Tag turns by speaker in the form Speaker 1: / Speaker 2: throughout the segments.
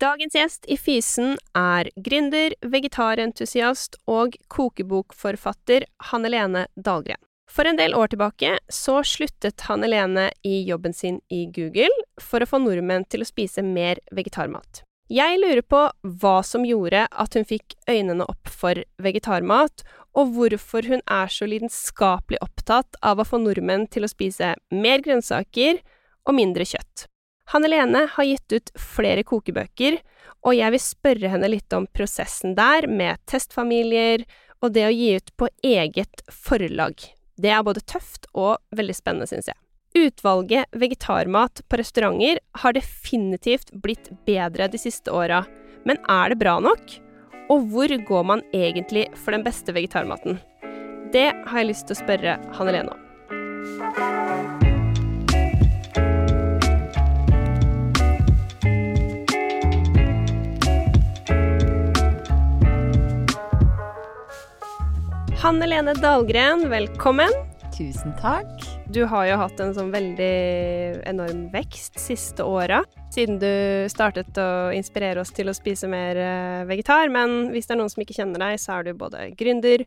Speaker 1: Dagens gjest i Fysen er gründer, vegetarentusiast og kokebokforfatter Hanne Lene Dahlgren. For en del år tilbake så sluttet Hanne Lene i jobben sin i Google for å få nordmenn til å spise mer vegetarmat. Jeg lurer på hva som gjorde at hun fikk øynene opp for vegetarmat, og hvorfor hun er så lidenskapelig opptatt av å få nordmenn til å spise mer grønnsaker og mindre kjøtt. Hanne Lene har gitt ut flere kokebøker, og jeg vil spørre henne litt om prosessen der, med testfamilier og det å gi ut på eget forlag. Det er både tøft og veldig spennende, syns jeg. Utvalget vegetarmat på restauranter har definitivt blitt bedre de siste åra, men er det bra nok? Og hvor går man egentlig for den beste vegetarmaten? Det har jeg lyst til å spørre Hanne Lene om. Hanne Lene Dahlgren, velkommen.
Speaker 2: Tusen takk.
Speaker 1: Du har jo hatt en sånn veldig enorm vekst siste åra, siden du startet å inspirere oss til å spise mer eh, vegetar. Men hvis det er noen som ikke kjenner deg, så er du både gründer,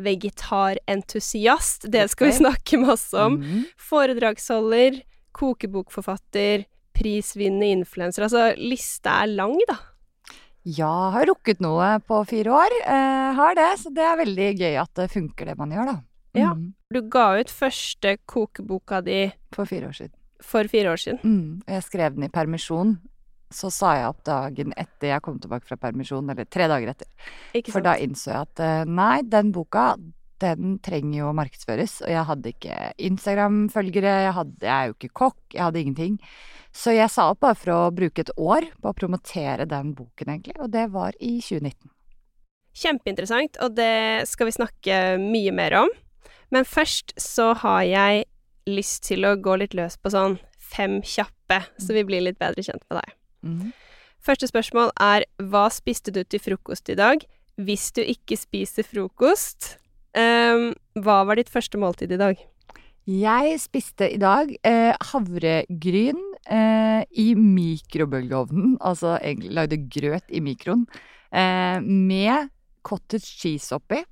Speaker 1: vegetarentusiast, det skal vi snakke masse om, mm. foredragsholder, kokebokforfatter, prisvinnende influenser. Altså, lista er lang, da.
Speaker 2: Ja, har rukket noe på fire år. Eh, har det, så det er veldig gøy at det funker det man gjør, da.
Speaker 1: Mm. Ja. Du ga ut første kokeboka di
Speaker 2: For fire år siden.
Speaker 1: For fire år siden.
Speaker 2: Mm. Jeg skrev den i permisjon. Så sa jeg opp dagen etter jeg kom tilbake fra permisjon, eller tre dager etter. For da innså jeg at eh, nei, den boka, den trenger jo å markedsføres. Og jeg hadde ikke Instagram-følgere, jeg, jeg er jo ikke kokk, jeg hadde ingenting. Så jeg sa opp bare for å bruke et år på å promotere den boken, egentlig, og det var i 2019.
Speaker 1: Kjempeinteressant, og det skal vi snakke mye mer om. Men først så har jeg lyst til å gå litt løs på sånn fem kjappe, så vi blir litt bedre kjent med deg. Mm. Første spørsmål er hva spiste du til frokost i dag? Hvis du ikke spiser frokost, um, hva var ditt første måltid i dag?
Speaker 2: Jeg spiste i dag eh, havregryn eh, i mikrobølgeovnen. Altså egentlig lagde grøt i mikroen. Eh, med cottage cheese oppi.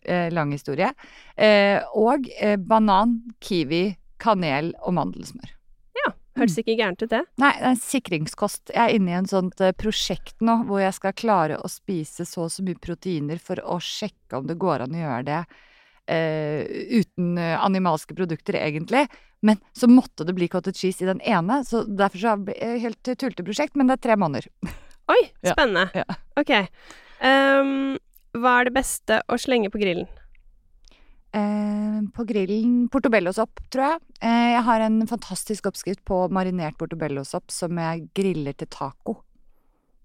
Speaker 2: Eh, lang historie. Eh, og eh, banan, kiwi, kanel og mandelsmør.
Speaker 1: Ja. Hørtes mm. ikke gærent ut, det.
Speaker 2: Nei, det er en sikringskost. Jeg er inne i en sånt prosjekt nå hvor jeg skal klare å spise så og så mye proteiner for å sjekke om det går an å gjøre det uten eh, animalske produkter, egentlig. Men så måtte det bli cottage cheese i den ene, så derfor så er det helt tulteprosjekt, men det er tre måneder.
Speaker 1: Oi, spennende. Ja, ja. Ok. Um, hva er det beste å slenge på grillen?
Speaker 2: Eh, på grillen portobellosopp, tror jeg. Eh, jeg har en fantastisk oppskrift på marinert portobellosopp som jeg griller til taco.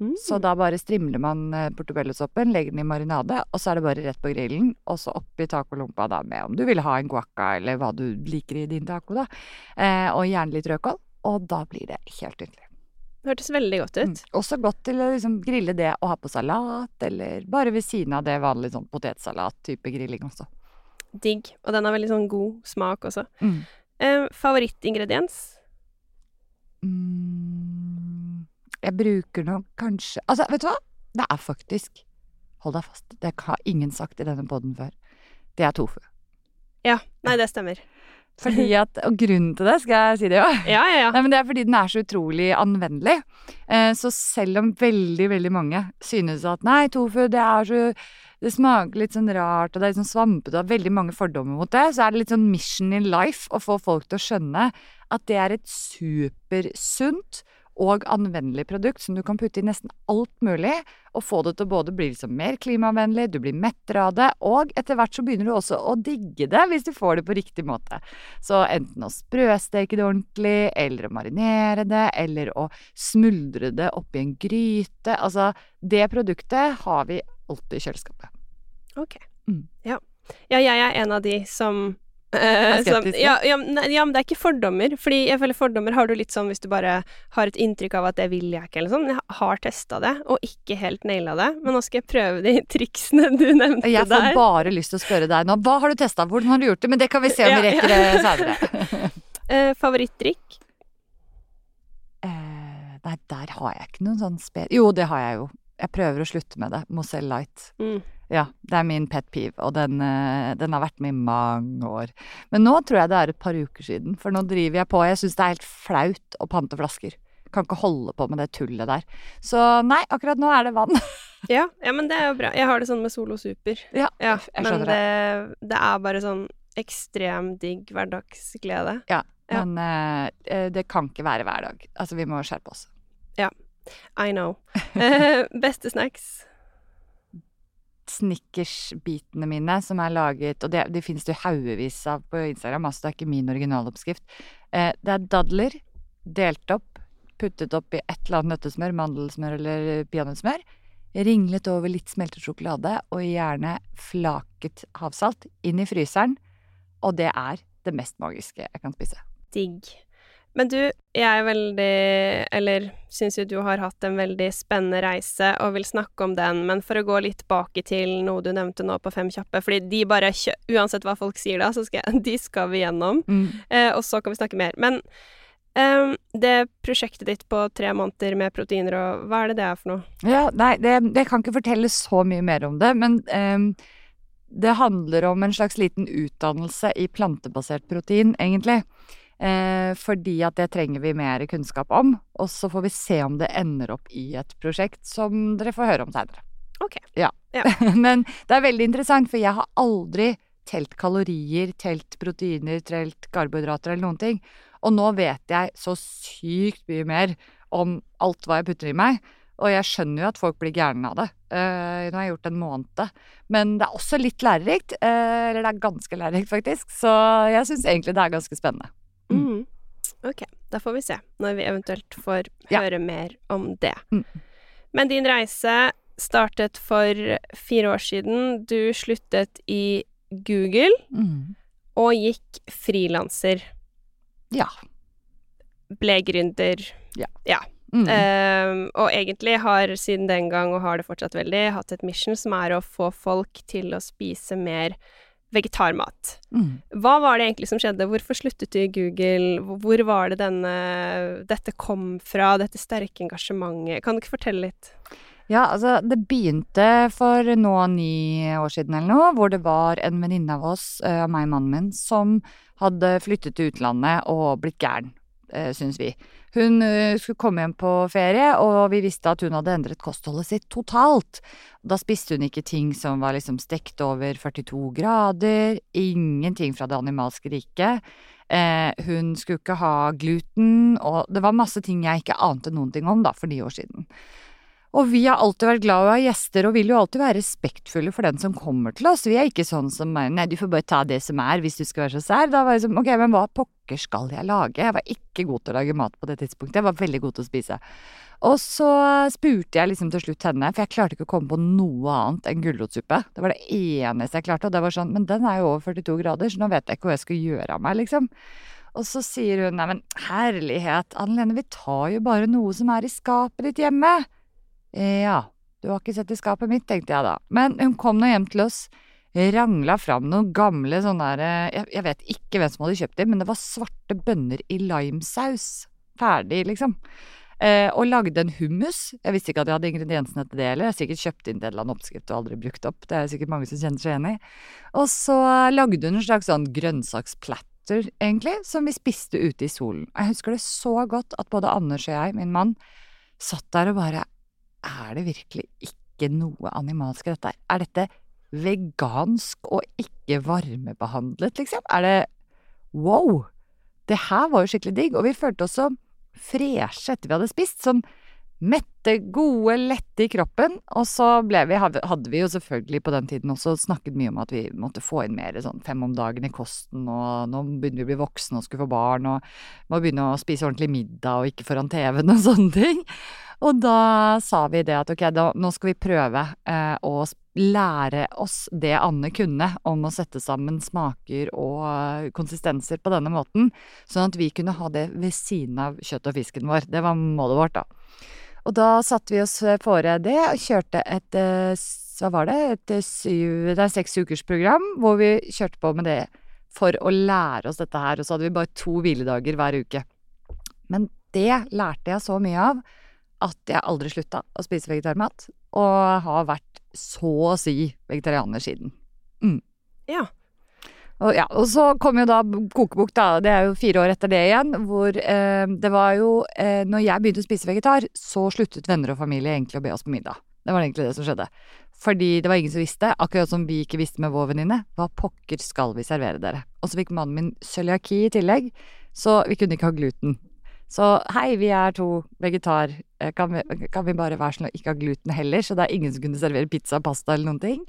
Speaker 2: Mm. Så da bare strimler man eh, portobellosoppen, legger den i marinade, og så er det bare rett på grillen. Og så oppi tacolompa da med om du vil ha en guacca eller hva du liker i din taco, da. Eh, og gjerne litt rødkål. Og da blir det helt nydelig.
Speaker 1: Det hørtes veldig godt ut. Mm.
Speaker 2: Også godt til å liksom grille det og ha på salat, eller bare ved siden av det vanlige sånn potetsalat-type grilling også.
Speaker 1: Digg. Og den har veldig sånn god smak også. Mm. Eh, favorittingrediens?
Speaker 2: Mm. Jeg bruker nok kanskje Altså, vet du hva? Det er faktisk Hold deg fast. Det har ingen sagt i denne poden før. Det er tofu.
Speaker 1: Ja. Nei, det stemmer.
Speaker 2: Fordi at, Og grunnen til det, skal jeg si det jo?
Speaker 1: Ja, ja, ja.
Speaker 2: Nei, men det er fordi den er så utrolig anvendelig. Eh, så selv om veldig, veldig mange synes at nei, tofu, det er så det smaker litt sånn rart, og det er litt sånn svampete, og veldig mange fordommer mot det, så er det litt sånn mission in life å få folk til å skjønne at det er et supersunt og anvendelig produkt som du kan putte i nesten alt mulig, og få det til å både bli liksom mer klimavennlig, du blir mettere av det, og etter hvert så begynner du også å digge det hvis du får det på riktig måte. Så enten å sprøsteke det ordentlig, eller å marinere det, eller å smuldre det oppi en gryte. Altså, det produktet har vi alltid i kjøleskapet.
Speaker 1: Ok. Mm. Ja. ja, jeg er en av de som Uh, som, ja, ja, ja, men det er ikke fordommer. Fordi jeg føler fordommer har du litt sånn hvis du bare har et inntrykk av at det vil jeg ikke, eller sånn. Jeg har testa det, og ikke helt naila det. Men nå skal jeg prøve de triksene du nevnte der.
Speaker 2: Jeg får der. bare lyst til å spørre deg nå. Hva har du testa? Hvordan har du gjort det? Men det kan vi se om vi rekker det seinere.
Speaker 1: uh, favorittdrikk?
Speaker 2: Uh, Nei, der har jeg ikke noen sånn spe... Jo, det har jeg jo. Jeg prøver å slutte med det. Mozell Light.
Speaker 1: Mm.
Speaker 2: Ja, det er min pet peeve, og den, eh, den har vært med i mange år. Men nå tror jeg det er et par uker siden, for nå driver jeg på Jeg syns det er helt flaut å pante flasker. Kan ikke holde på med det tullet der. Så nei, akkurat nå er det vann.
Speaker 1: Ja, ja, men det er jo bra. Jeg har det sånn med Solo Super.
Speaker 2: Ja,
Speaker 1: Ja,
Speaker 2: jeg skjønner
Speaker 1: det, Men det er bare sånn ekstrem digg hverdagsglede. Ja.
Speaker 2: Men eh, eh, det kan ikke være hver dag. Altså, vi må skjerpe oss. Ja.
Speaker 1: I know. Beste snacks?
Speaker 2: Snickers-bitene mine som er laget Og det, det finnes det haugevis av på Instagram, altså det er ikke min originaloppskrift. Eh, det er dadler delt opp, puttet opp i et eller annet nøttesmør, mandelsmør eller peanøttsmør. Ringlet over litt smeltet sjokolade, og gjerne flaket havsalt inn i fryseren. Og det er det mest magiske jeg kan spise.
Speaker 1: Digg. Men du, jeg er veldig Eller syns jo du har hatt en veldig spennende reise og vil snakke om den, men for å gå litt tilbake til noe du nevnte nå på Fem kjappe, fordi de bare. Uansett hva folk sier da, så skal jeg De skal vi gjennom, eh, og så kan vi snakke mer. Men ehm, det prosjektet ditt på tre måneder med proteiner og Hva er det det er for noe?
Speaker 2: Ja, nei, det, jeg kan ikke fortelle så mye mer om det, men ehm, det handler om en slags liten utdannelse i plantebasert protein, egentlig. Eh, fordi at det trenger vi mer kunnskap om, og så får vi se om det ender opp i et prosjekt som dere får høre om seinere.
Speaker 1: Okay.
Speaker 2: Ja.
Speaker 1: Ja.
Speaker 2: men det er veldig interessant, for jeg har aldri telt kalorier, telt proteiner, telt karbohydrater eller noen ting. Og nå vet jeg så sykt mye mer om alt hva jeg putter i meg. Og jeg skjønner jo at folk blir gærne av det. Uh, nå har jeg gjort en måned. Men det er også litt lærerikt. Uh, eller det er ganske lærerikt, faktisk. Så jeg syns egentlig det er ganske spennende. Mm.
Speaker 1: Mm. Ok, da får vi se, når vi eventuelt får
Speaker 2: Ja.
Speaker 1: høre mer om det.
Speaker 2: Mm.
Speaker 1: Men din reise startet for fire år siden. Du sluttet i Google
Speaker 2: Mm.
Speaker 1: og gikk frilanser.
Speaker 2: Ja.
Speaker 1: Ble gründer.
Speaker 2: Mm.
Speaker 1: Ehm, og egentlig har siden den gang, og har det fortsatt veldig, hatt et mission som er å få folk til å spise mer vegetarmat.
Speaker 2: Mm.
Speaker 1: Hva var det egentlig som skjedde? Hvorfor sluttet du i Google? Hvor var det denne, dette kom fra, dette sterke engasjementet? Kan du ikke fortelle litt?
Speaker 2: Ja, altså, det begynte for nå ni år siden eller noe, hvor det var en venninne av oss, uh, meg og mannen min, som hadde flyttet til utlandet og blitt gæren, uh, syns vi. Hun eh, skulle komme hjem på ferie, og vi visste at hun hadde endret kostholdet sitt totalt. Da spiste hun ikke ting som var liksom stekt over 42 grader, ingenting fra det animalske riket. Eh, hun skulle ikke ha gluten, og det var masse ting jeg ikke ante noen ting om da, for ni år siden. Og vi har alltid vært glad i å ha gjester, og vil jo alltid være respektfulle for den som kommer til oss. Vi er ikke sånn som Nei, du får bare ta det som er, hvis du skal være så sær. Da var jeg sånn Ok, men hva pokker skal jeg lage? Jeg var ikke god til å lage mat på det tidspunktet. Jeg var veldig god til å spise. Og så spurte jeg liksom til slutt henne, for jeg klarte ikke å komme på noe annet enn gulrotsuppe. Det var det eneste jeg klarte, og det var sånn Men den er jo over 42 grader, så nå vet jeg ikke hva jeg skal gjøre av meg, liksom. Og så sier hun nei, men herlighet, Anne Lene, vi tar jo bare noe som er i skapet ditt hjemme. Ja, du har ikke sett i skapet mitt, tenkte jeg da. Men hun kom nå hjem til oss, rangla fram noen gamle sånne der jeg vet ikke hvem som hadde kjøpt dem, men det var svarte bønner i limesaus. Ferdig, liksom. Eh, og lagde en hummus. Jeg visste ikke at jeg hadde ingrediensene til det heller. Jeg har sikkert kjøpt inn til en eller annen oppskrift og aldri brukt opp. Det er sikkert mange som kjenner seg igjen i. Og så lagde hun en slags sånn grønnsaksplatter, egentlig, som vi spiste ute i solen. Jeg husker det så godt at både Anders og jeg, min mann, satt der og bare er det virkelig ikke noe animalsk i dette? Er dette vegansk og ikke varmebehandlet, liksom? Er det wow? Det her var jo skikkelig digg, og vi følte oss så freshe etter vi hadde spist. Sånn mette, gode, lette i kroppen. Og så ble vi, hadde vi jo selvfølgelig på den tiden også snakket mye om at vi måtte få inn mer sånn fem om dagen i kosten, og nå begynner vi å bli voksne og skulle få barn, og må begynne å spise ordentlig middag og ikke foran TV-en og sånne ting. Og da sa vi det at ok, da, nå skal vi prøve eh, å lære oss det Anne kunne om å sette sammen smaker og eh, konsistenser på denne måten, sånn at vi kunne ha det ved siden av kjøtt og fisken vår. Det var målet vårt, da. Og da satte vi oss fore det og kjørte et eh, hva var det, et syv, det er seks ukers program hvor vi kjørte på med det for å lære oss dette her, og så hadde vi bare to hviledager hver uke. Men det lærte jeg så mye av at jeg aldri slutta å spise vegetarmat. Og har vært så å si vegetarianer siden. Mm.
Speaker 1: Ja.
Speaker 2: Og, ja, og så kom jo da kokebok, da. Det er jo fire år etter det igjen. Hvor eh, det var jo eh, Når jeg begynte å spise vegetar, så sluttet venner og familie egentlig å be oss på middag. Det var egentlig det som skjedde. Fordi det var ingen som visste, akkurat som vi ikke visste med vår venninne, hva pokker skal vi servere dere? Og så fikk mannen min cøliaki i tillegg, så vi kunne ikke ha gluten. Så hei, vi er to vegetar, eh, kan vi, kan vi bare være sånn og ikke ha gluten heller? Så det er ingen som kunne servere pizza, og pasta eller noen ting.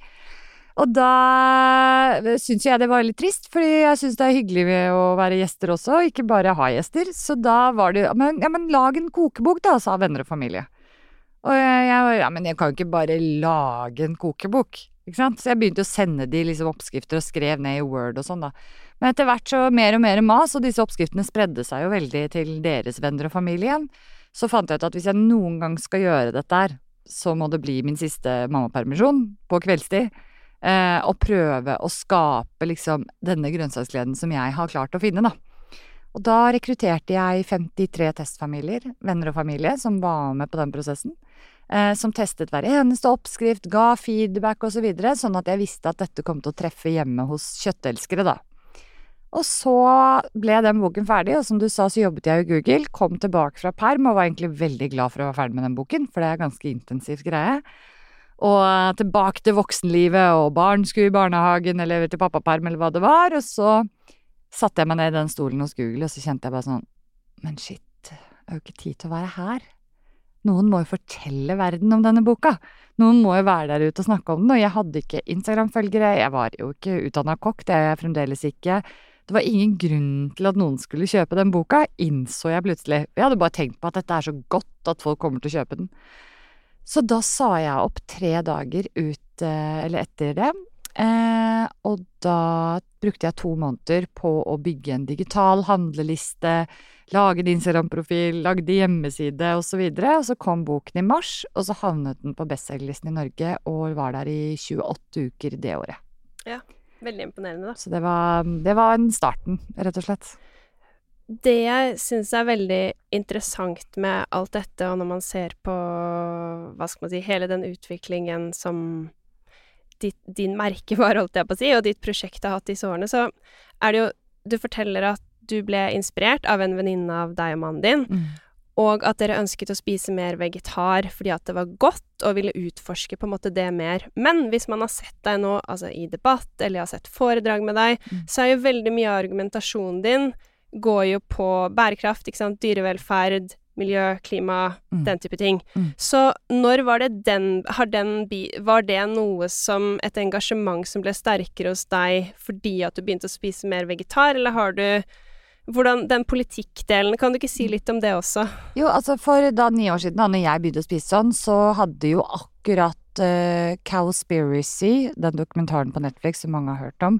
Speaker 2: Og da syns jeg det var litt trist, fordi jeg syns det er hyggelig å være gjester også, ikke bare ha gjester. Så da var det men, ja, men lag en kokebok, da, sa venner og familie. Og jeg, var ja, men jeg kan jo ikke bare lage en kokebok, ikke sant. Så jeg begynte å sende de liksom oppskrifter og skrev ned i Word og sånn, da. Men etter hvert så mer og mer mas, og disse oppskriftene spredde seg jo veldig til deres venner og familie igjen. Så fant jeg ut at hvis jeg noen gang skal gjøre dette her, så må det bli min siste mammapermisjon på kveldstid. Eh, og prøve å skape liksom denne grønnsaksgleden som jeg har klart å finne, da. Og da rekrutterte jeg 53 testfamilier, venner og familie, som var med på den prosessen. Eh, som testet hver eneste oppskrift, ga feedback osv., så videre, sånn at jeg visste at dette kom til å treffe hjemme hos kjøttelskere, da. Og så ble den boken ferdig, og som du sa, så jobbet jeg i Google, kom tilbake fra perm og var egentlig veldig glad for å være ferdig med den boken, for det er ganske intensivt greie. Og tilbake til voksenlivet, og barn skulle i barnehagen eller til pappaperm eller hva det var, og så satte jeg meg ned i den stolen hos Google, og så kjente jeg bare sånn Men shit, det er jo ikke tid til å være her. Noen må jo fortelle verden om denne boka. Noen må jo være der ute og snakke om den, og jeg hadde ikke Instagram-følgere, jeg var jo ikke utdanna kokk, det er jeg fremdeles ikke. Det var ingen grunn til at noen skulle kjøpe den boka, innså jeg plutselig. Jeg hadde bare tenkt på at dette er så godt at folk kommer til å kjøpe den. Så da sa jeg opp tre dager ut, eh, eller etter det, Eh, og da brukte jeg to måneder på å bygge en digital handleliste, lage en Instagram-profil, lagde hjemmeside osv. Og, så og så kom boken i mars, og så havnet den på bestselgerlisten i Norge og var der i 28 uker det året.
Speaker 1: Ja, veldig imponerende, da.
Speaker 2: Så det var, det var starten, rett og slett.
Speaker 1: Det jeg syns er veldig interessant med alt dette, og når man ser på, hva skal man si, hele den utviklingen som ditt, din merkevare, holdt jeg på å si, og ditt prosjekt har hatt disse årene, så er det jo Du forteller at du ble inspirert av en venninne av deg og mannen din, mm. og at dere ønsket å spise mer vegetar fordi at det var godt, og ville utforske på en måte det mer. Men hvis man har sett deg nå, altså i debatt, eller har sett foredrag med deg, mm. så er jo veldig mye av argumentasjonen din går jo på bærekraft, ikke sant, dyrevelferd, miljø, klima, mm. den type ting. Mm. Så når var det den, den Var det noe som Et engasjement som ble sterkere hos deg fordi at du begynte å spise mer vegetar, eller har du hvordan Den politikkdelen, kan du ikke si litt om det også?
Speaker 2: Jo, altså for da ni år siden, da når jeg begynte å spise sånn, så hadde jo akkurat uh, Cowspiracy, den dokumentaren på Netflix som mange har hørt om,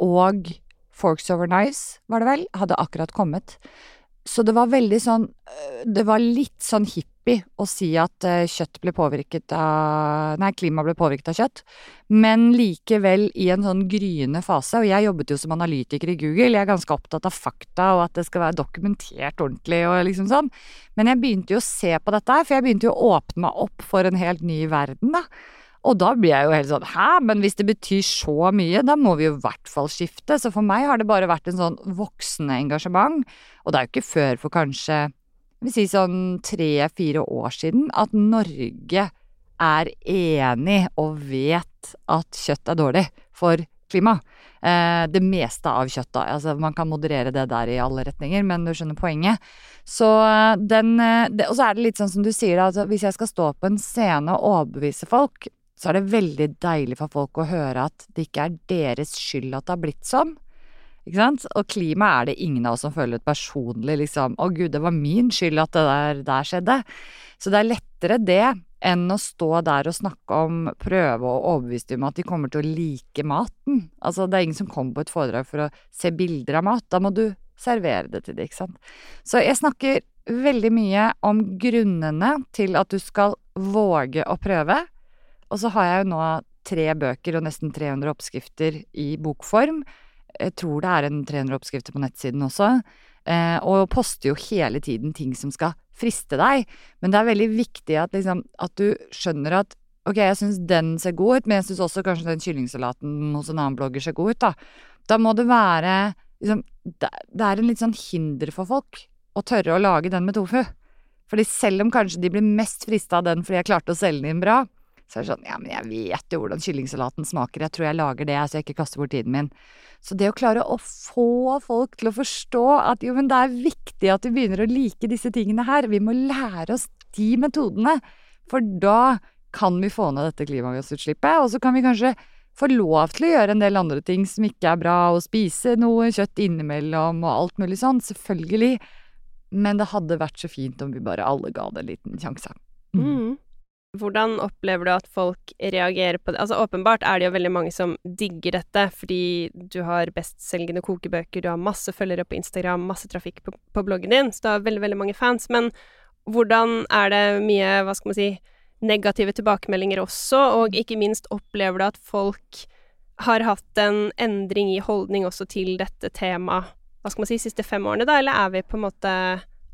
Speaker 2: og Forks Over Knives, var det vel, hadde akkurat kommet. Så det var veldig sånn øh, Det var litt sånn hippie å si at øh, kjøtt ble påvirket av Nei, klimaet ble påvirket av kjøtt. Men likevel i en sånn gryende fase. Og jeg jobbet jo som analytiker i Google. Jeg er ganske opptatt av fakta og at det skal være dokumentert ordentlig og liksom sånn. Men jeg begynte jo å se på dette her, for jeg begynte jo å åpne meg opp for en helt ny verden, da. Og da blir jeg jo helt sånn hæ, men hvis det betyr så mye, da må vi jo i hvert fall skifte. Så for meg har det bare vært en sånn voksende engasjement. Og det er jo ikke før for kanskje, jeg vil si sånn tre-fire år siden, at Norge er enig og vet at kjøtt er dårlig for klima. Eh, det meste av kjøttet. Altså, man kan moderere det der i alle retninger, men du skjønner poenget. Så eh, den eh, det, Og så er det litt sånn som du sier, altså, hvis jeg skal stå på en scene og overbevise folk, så er det veldig deilig for folk å høre at det ikke er deres skyld at det har blitt sånn. Ikke sant? Og klima er det ingen av oss som føler personlig liksom 'Å gud, det var min skyld at det der, der skjedde'. Så det er lettere det enn å stå der og snakke om Prøve å overbevise dem om at de kommer til å like maten. Altså, det er ingen som kommer på et foredrag for å se bilder av mat. Da må du servere det til dem, ikke sant. Så jeg snakker veldig mye om grunnene til at du skal våge å prøve. Og så har jeg jo nå tre bøker og nesten 300 oppskrifter i bokform. Jeg tror det er en 300 oppskrifter på nettsiden også. eh, og poster jo hele tiden ting som skal friste deg. Men det er veldig viktig at, liksom, at du skjønner at ok, jeg syns den ser god ut, men jeg syns også kanskje den kyllingsalaten hos en annen blogger ser god ut, da. Da må det være liksom, det, er en litt sånn hinder for folk å tørre å lage den med tofu. Fordi selv om kanskje de blir mest frista av den fordi jeg klarte å selge den inn bra, så er det sånn ja, men jeg vet jo hvordan kyllingsalaten smaker, jeg tror jeg lager det så jeg ikke kaster bort tiden min. Så det å klare å få folk til å forstå at jo, men det er viktig at vi begynner å like disse tingene her, vi må lære oss de metodene, for da kan vi få ned dette klimagassutslippet, og så kan vi kanskje få lov til å gjøre en del andre ting som ikke er bra, og spise noe kjøtt innimellom og alt mulig sånn, selvfølgelig, men det hadde vært så fint om vi bare alle ga det en liten sjanse.
Speaker 1: Mm. Hvordan opplever du at folk reagerer på det? Altså Åpenbart er det jo veldig mange som digger dette, fordi du har bestselgende kokebøker, du har masse følgere på Instagram, masse trafikk på, på bloggen din, så du har veldig, veldig mange fans. Men hvordan er det mye, hva skal man si, negative tilbakemeldinger også, og ikke minst opplever du at folk har hatt en endring i holdning også til dette temaet, hva skal man si, siste fem årene, da, eller er vi på en måte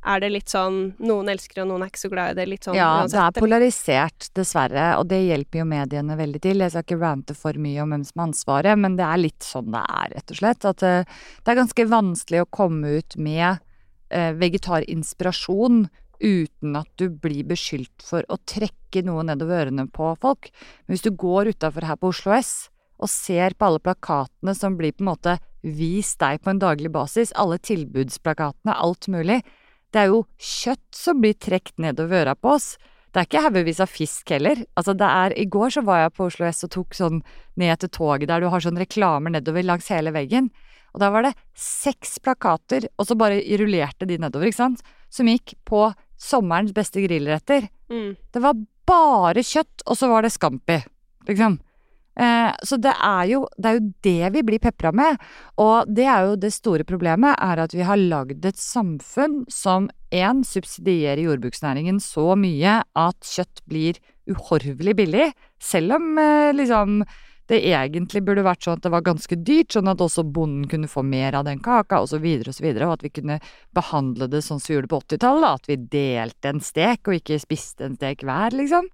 Speaker 1: er det litt sånn noen elsker og noen er ikke så glad i det? Litt sånn
Speaker 2: ja, uansett? Ja, det er polarisert, dessverre, og det hjelper jo mediene veldig til. Jeg skal ikke rante for mye om hvem som har ansvaret, men det er litt sånn det er, rett og slett. At uh, det er ganske vanskelig å komme ut med uh, vegetarinspirasjon uten at du blir beskyldt for å trekke noe nedover ørene på folk. Men hvis du går utafor her på Oslo S og ser på alle plakatene som blir på en måte vist deg på en daglig basis, alle tilbudsplakatene, alt mulig, det er jo kjøtt som blir trukket nedover øra på oss. Det er ikke haugevis av fisk heller. Altså det er I går så var jeg på Oslo S og tok sånn ned til toget der du har sånn reklamer nedover langs hele veggen. Og da var det seks plakater, og så bare rullerte de nedover, ikke sant, som gikk på sommerens beste grillretter. Mm. Det var bare kjøtt, og så var det Scampi, liksom. Eh, så det er, jo, det er jo det vi blir pepra med. Og det er jo det store problemet, er at vi har lagd et samfunn som én subsidierer jordbruksnæringen så mye at kjøtt blir uhorvelig billig, selv om eh, liksom det egentlig burde vært sånn at det var ganske dyrt, sånn at også bonden kunne få mer av den kaka, osv., osv., og, og at vi kunne behandle det sånn som vi gjorde på 80-tallet, at vi delte en stek og ikke spiste en stek hver, liksom.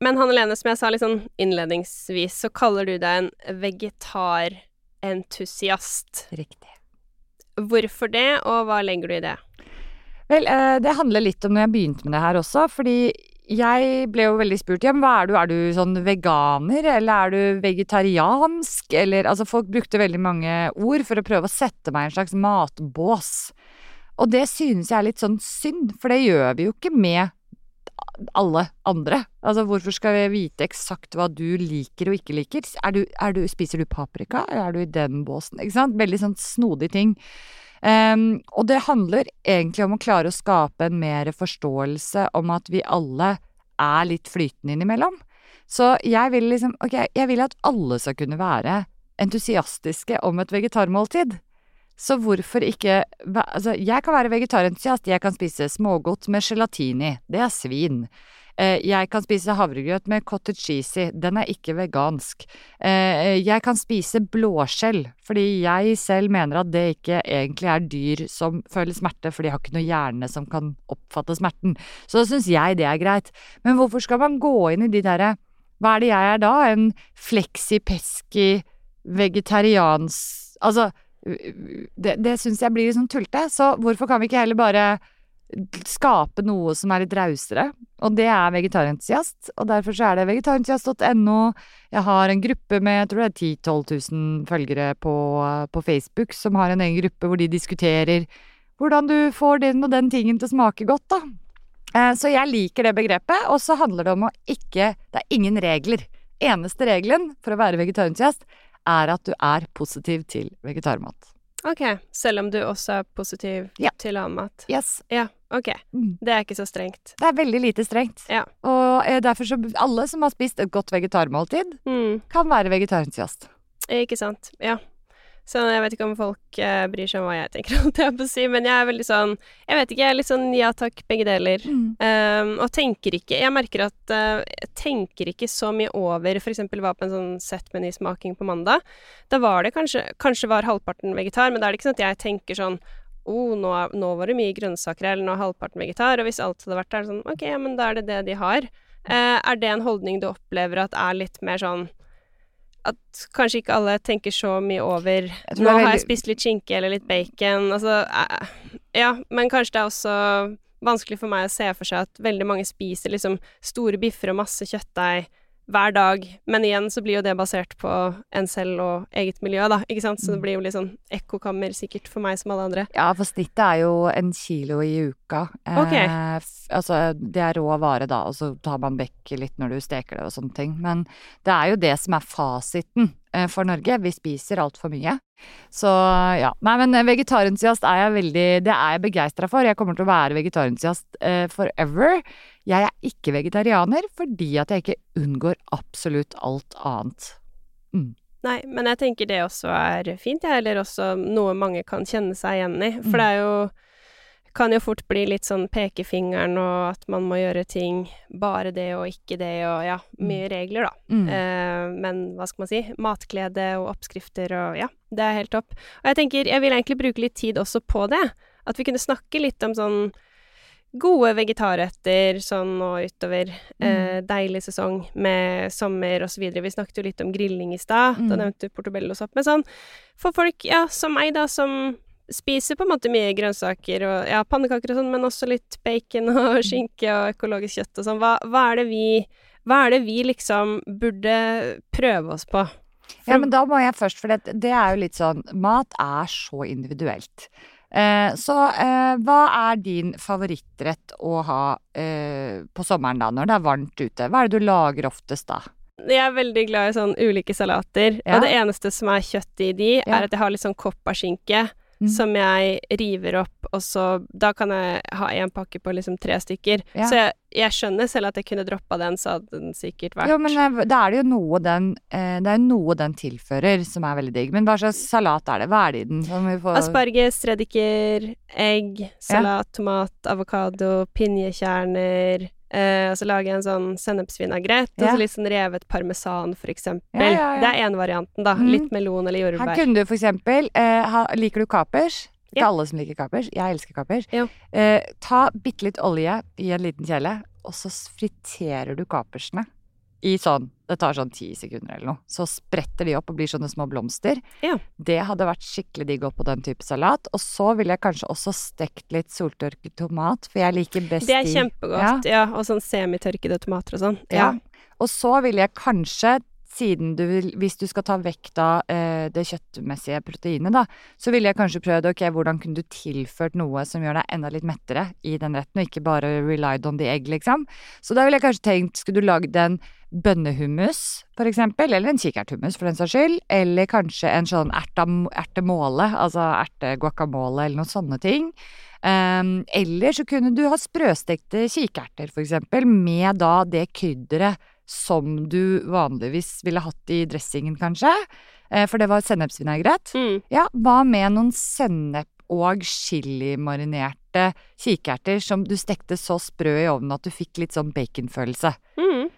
Speaker 1: Men Hanne Lene, som jeg sa litt sånn innledningsvis, så kaller du deg en vegetarentusiast.
Speaker 2: Riktig.
Speaker 1: Hvorfor det, og hva legger du i det?
Speaker 2: Vel, eh, det handler litt om når jeg begynte med det her også, fordi jeg ble jo veldig spurt ja, men hva er du, er du sånn veganer, eller er du vegetariansk, eller altså folk brukte veldig mange ord for å prøve å sette meg i en slags matbås. Og det synes jeg er litt sånn synd, for det gjør vi jo ikke med alle andre. Altså, hvorfor skal vi vite eksakt hva du liker og ikke liker? Er du, er du, spiser du paprika, er du i den båsen? Ikke sant? Veldig sånn snodig ting. Um, og det handler egentlig om å klare å skape en mer forståelse om at vi alle er litt flytende innimellom. Så jeg vil liksom Ok, jeg vil at alle skal kunne være entusiastiske om et vegetarmåltid. Så hvorfor ikke Altså, jeg kan være vegetarentusiast. Jeg kan spise smågodt med gelatin i. Det er svin. Eh, jeg kan spise havregrøt med cottage cheese i. Den er ikke vegansk. Eh, jeg kan spise blåskjell, fordi jeg selv mener at det ikke egentlig er dyr som føler smerte, for de har ikke noe hjerne som kan oppfatte smerten. Så da syns jeg det er greit. Men hvorfor skal man gå inn i de derre Hva er det jeg er da? En fleksi-peski vegetarians... Altså det, det syns jeg blir litt sånn tullete. Så hvorfor kan vi ikke heller bare skape noe som er litt rausere? Og det er vegetarentusiast, og derfor så er det vegetarentusiast.no. Jeg har en gruppe med jeg tror det er 10 000-12 000 følgere på, på, Facebook som har en egen gruppe hvor de diskuterer hvordan du får den og den tingen til å smake godt, da. Eh, så jeg liker det begrepet, og så handler det om å ikke Det er ingen regler. Eneste regelen for å være vegetarentusiast er at du er positiv til vegetarmat.
Speaker 1: Ok, selv om du også er positiv ja. til annen mat?
Speaker 2: Yes.
Speaker 1: Ja, ok. Mm. Det er ikke så strengt?
Speaker 2: Det er veldig lite strengt.
Speaker 1: Ja.
Speaker 2: Og eh, derfor så Alle som har spist et godt vegetarmåltid, mm. kan være vegetarentusiast.
Speaker 1: Ikke sant. Ja. Så jeg vet ikke om folk eh, bryr seg om hva jeg tenker, holdt jeg på å si, men jeg er veldig sånn Jeg vet ikke, jeg er litt sånn ja takk, begge deler.
Speaker 2: Mm.
Speaker 1: Um, og tenker ikke Jeg merker at uh, jeg tenker ikke så mye over eksempel var på en sånn settmenysmaking på mandag. Da var det kanskje Kanskje var halvparten vegetar, men da er det ikke sånn at jeg tenker sånn oh, nå, nå var det mye grønnsaker her, eller nå er halvparten vegetar. Og hvis alt hadde vært der, sånn OK, ja, men da er det det de har. Uh, er det en holdning du opplever at er litt mer sånn at kanskje ikke alle tenker så mye over Nå
Speaker 2: er
Speaker 1: har jeg spist litt skinke eller litt bacon. Altså eh, Ja, men kanskje det er også vanskelig for meg å se for seg at veldig mange spiser liksom store biffer og masse kjøttdeig hver dag. Men igjen så blir jo det basert på en selv og eget miljø, da. Ikke sant? Så det
Speaker 2: Mm.
Speaker 1: blir jo litt sånn ekkokammer sikkert for meg som alle andre.
Speaker 2: Ja, for snittet er jo en kilo i uka.
Speaker 1: Okay.
Speaker 2: Eh, altså, det er rå vare da, og så tar man vekk litt når du steker det og sånne ting. Men det er jo det som er fasiten eh, for Norge. Vi spiser altfor mye. Så ja. Nei, men eh, vegetarentusiast er jeg veldig Det er jeg begeistra for. Jeg kommer til å være vegetarentusiast eh, forever. Jeg er ikke vegetarianer fordi at jeg ikke unngår absolutt alt annet.
Speaker 1: Nei, men jeg tenker det også er fint, jeg, eller også noe mange kan kjenne seg igjen i. For det er jo kan jo fort bli litt sånn pekefingeren og at man må gjøre ting bare det og ikke det og ja, mye regler, da.
Speaker 2: Mm.
Speaker 1: Eh, men hva skal man si? Matglede og oppskrifter og ja, det er helt topp. Og jeg tenker, jeg vil egentlig bruke litt tid også på det. At vi kunne snakke litt om sånn gode vegetarretter sånn nå utover. Eh, deilig sesong med sommer videre. Vi snakket jo litt om grilling i stad. Da
Speaker 2: Mm.
Speaker 1: nevnte du portobellosopp. Men sånn for folk, ja, som meg, da, som spiser på en måte mye grønnsaker og ja, pannekaker og sånn, men også litt bacon og skinke og økologisk kjøtt og sånn. Hva, hva er det vi hva er det vi liksom burde prøve oss på?
Speaker 2: Ja, men da må jeg først, for det, det er jo litt sånn Mat er så individuelt. Eh, så eh, hva er din favorittrett å ha eh, på sommeren da, når det er varmt ute? Hva er det du lager oftest da?
Speaker 1: Jeg er veldig glad i sånn ulike salater,
Speaker 2: Ja.
Speaker 1: og det eneste som er kjøtt i de,
Speaker 2: Ja.
Speaker 1: er at jeg har litt sånn kopperskinke
Speaker 2: Mm.
Speaker 1: som jeg river opp, og så Da kan jeg ha en pakke på liksom tre stykker.
Speaker 2: Ja.
Speaker 1: Så jeg, jeg skjønner selv at jeg kunne droppa den, så hadde den sikkert vært
Speaker 2: Jo, men da er det jo noe den eh, Det er noe den tilfører som er veldig digg. Men hva slags salat er det? Hva er det i den? Som vi får
Speaker 1: Asparges, reddiker, egg, salat, tomat, avokado, pinjekjerner. Eh, og så lager jeg en sånn sennepsvinagrett, og så litt sånn revet parmesan, for eksempel.
Speaker 2: Ja, ja, ja.
Speaker 1: Det er én varianten, da.
Speaker 2: Mm.
Speaker 1: Litt melon eller jordbær.
Speaker 2: Her kunne du for eksempel eh, ha, Liker du kapers? Ikke
Speaker 1: Ja.
Speaker 2: alle som liker kapers. Jeg elsker kapers. Eh, ta bitte litt olje i en liten kjele, og så friterer du kapersene i sånn Det tar sånn ti sekunder eller noe. Så spretter de opp og blir sånne små blomster.
Speaker 1: Ja.
Speaker 2: Det hadde vært skikkelig digg opp på den type salat. Og så ville jeg kanskje også stekt litt soltørket tomat, for jeg liker best
Speaker 1: Det er kjempegodt. Ja. og sånn semitørkede tomater og sånn.
Speaker 2: ja.
Speaker 1: Ja.
Speaker 2: Og så ville jeg kanskje, siden du vil Hvis du skal ta vekk da eh, det kjøttmessige proteinet, da, så ville jeg kanskje prøvd ok, hvordan kunne du tilført noe som gjør deg enda litt mettere i den retten, og ikke bare relied on the egg, liksom. Så da ville jeg kanskje tenkt, skulle du lagd en bønnehummus, for eksempel, eller en kikerthummus for den saks skyld, eller kanskje en sånn ertemåle, altså erteguacamole, eller noen sånne ting. Um, eller så kunne du ha sprøstekte kikerter, for eksempel, med da det krydderet som du vanligvis ville hatt i dressingen, kanskje. Eh, for det var sennepsvinaigrett.
Speaker 1: Mm.
Speaker 2: Ja, hva med noen sennep og chilimarinerte kikerter som du stekte så sprø i ovnen at du fikk litt sånn baconfølelse?
Speaker 1: Mm.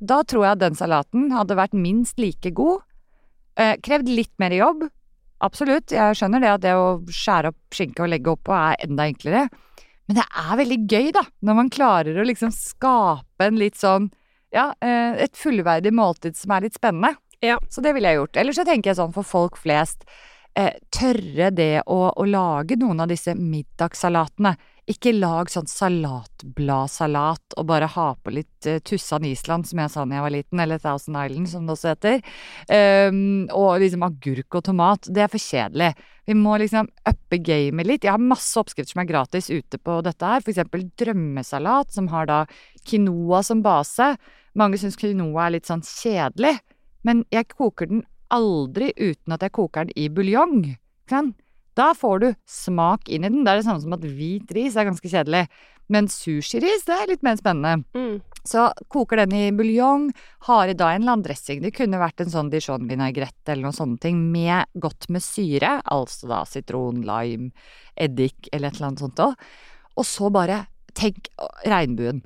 Speaker 2: Da tror jeg den salaten hadde vært minst like god. Eh, krevd litt mer jobb. Absolutt, jeg skjønner det at det å skjære opp skinke og legge oppå er enda enklere. Men det er veldig gøy, da, når man klarer å liksom skape en litt sånn Ja, eh, et fullverdig måltid som er litt spennende.
Speaker 1: Ja.
Speaker 2: Så det ville jeg gjort. Eller så tenker jeg sånn for folk flest eh, Tørre det å, å lage noen av disse middagssalatene. Ikke lag sånn salatbladsalat og bare ha på litt uh, Tussan Island, som jeg sa da jeg var liten, eller Thousand Island, som det også heter. Um, og liksom agurk og tomat. Det er for kjedelig. Vi må liksom uppe gamet litt. Jeg har masse oppskrifter som er gratis ute på dette her. For eksempel drømmesalat, som har da quinoa som base. Mange syns quinoa er litt sånn kjedelig, men jeg koker den aldri uten at jeg koker den i buljong. Da får du smak inn i den. Det er det samme som at hvit ris er ganske kjedelig. Men sushiris, det er litt mer spennende.
Speaker 1: Mm.
Speaker 2: Så koker den i buljong, har i dag en eller annen dressing. Det kunne vært en sånn dijon-vinagrett eller noen sånne ting, med godt med syre. Altså da sitron, lime, eddik eller et eller annet sånt òg. Og så bare tenk regnbuen.